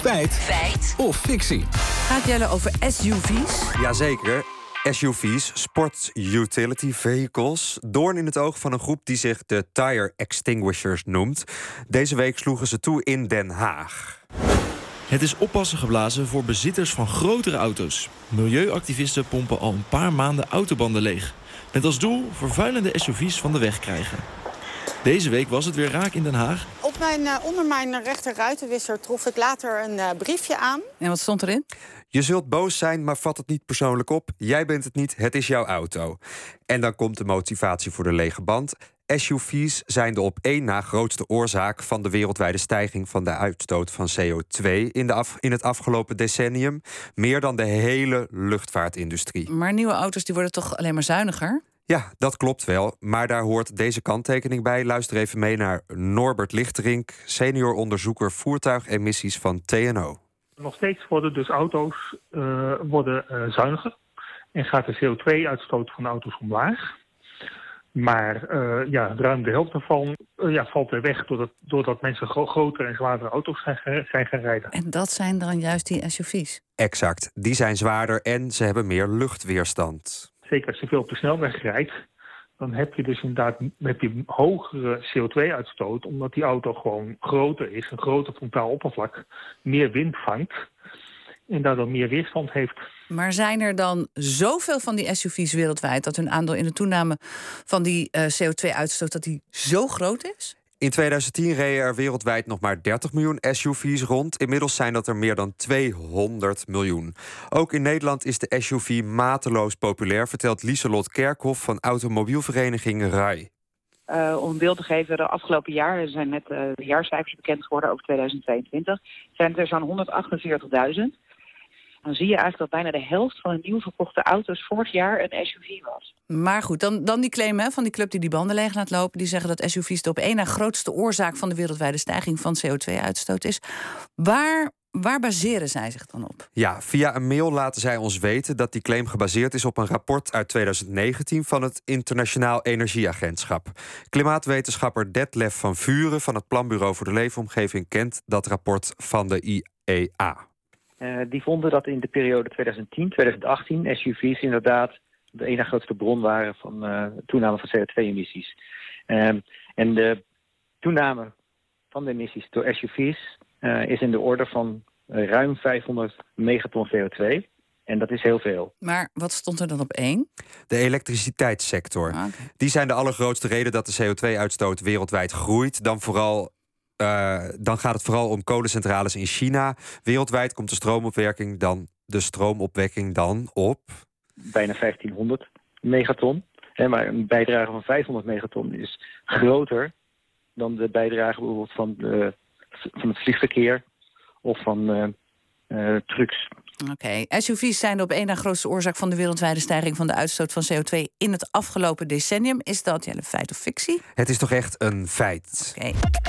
Feit. Feit. Of fictie. Gaat Jelle over SUV's? Jazeker. SUV's, Sport Utility Vehicles. Doorn in het oog van een groep die zich de Tire Extinguishers noemt. Deze week sloegen ze toe in Den Haag. Het is oppassen geblazen voor bezitters van grotere auto's. Milieuactivisten pompen al een paar maanden autobanden leeg. Met als doel vervuilende SUV's van de weg krijgen. Deze week was het weer raak in Den Haag. Mijn, uh, onder mijn rechter ruitenwisser trof ik later een uh, briefje aan. En wat stond erin? Je zult boos zijn, maar vat het niet persoonlijk op. Jij bent het niet, het is jouw auto. En dan komt de motivatie voor de lege band. SUV's zijn de op één na grootste oorzaak van de wereldwijde stijging van de uitstoot van CO2 in, de af, in het afgelopen decennium. Meer dan de hele luchtvaartindustrie. Maar nieuwe auto's die worden toch alleen maar zuiniger? Ja, dat klopt wel. Maar daar hoort deze kanttekening bij. Luister even mee naar Norbert Lichterink, senior onderzoeker voertuigemissies van TNO. Nog steeds worden dus auto's uh, worden, uh, zuiniger en gaat de CO2-uitstoot van de auto's omlaag. Maar uh, ja, ruim de helft daarvan ja, valt er weg doordat, doordat mensen gro grotere en zwaardere auto's zijn, zijn gaan rijden. En dat zijn dan juist die SUV's? Exact. Die zijn zwaarder en ze hebben meer luchtweerstand. Zeker als je veel op de snelweg rijdt, dan heb je dus inderdaad heb je hogere CO2-uitstoot, omdat die auto gewoon groter is, een groter frontaal oppervlak, meer wind vangt en daardoor meer weerstand heeft. Maar zijn er dan zoveel van die SUV's wereldwijd dat hun aandeel in de toename van die uh, CO2-uitstoot dat die zo groot is? In 2010 reden er wereldwijd nog maar 30 miljoen SUV's rond. Inmiddels zijn dat er meer dan 200 miljoen. Ook in Nederland is de SUV mateloos populair, vertelt Lieselot Kerkhoff van automobielvereniging RAI. Uh, om een beeld te geven, de afgelopen jaar, zijn net uh, de jaarcijfers bekend geworden over 2022, zijn er zo'n 148.000 dan zie je eigenlijk dat bijna de helft van de nieuw verkochte auto's vorig jaar een SUV was. Maar goed, dan, dan die claim hè, van die club die die banden leeg laat lopen. Die zeggen dat SUV's de op één na grootste oorzaak van de wereldwijde stijging van CO2-uitstoot is. Waar, waar baseren zij zich dan op? Ja, via een mail laten zij ons weten dat die claim gebaseerd is op een rapport uit 2019 van het Internationaal Energieagentschap. Klimaatwetenschapper Detlef van Vuren van het Planbureau voor de Leefomgeving kent dat rapport van de IEA. Uh, die vonden dat in de periode 2010-2018 SUV's inderdaad de ene grootste bron waren van uh, toename van CO2-emissies. Uh, en de toename van de emissies door SUV's uh, is in de orde van ruim 500 megaton CO2. En dat is heel veel. Maar wat stond er dan op één? De elektriciteitssector. Ah, okay. Die zijn de allergrootste reden dat de CO2-uitstoot wereldwijd groeit. Dan vooral uh, dan gaat het vooral om kolencentrales in China. Wereldwijd komt de stroomopwekking dan, de stroomopwekking dan op. Bijna 1500 megaton. Hè, maar een bijdrage van 500 megaton is groter dan de bijdrage bijvoorbeeld van, de, van het vliegverkeer of van uh, uh, trucks. Oké, okay. SUV's zijn de op één na grootste oorzaak van de wereldwijde stijging van de uitstoot van CO2 in het afgelopen decennium. Is dat ja, een feit of fictie? Het is toch echt een feit. Oké. Okay.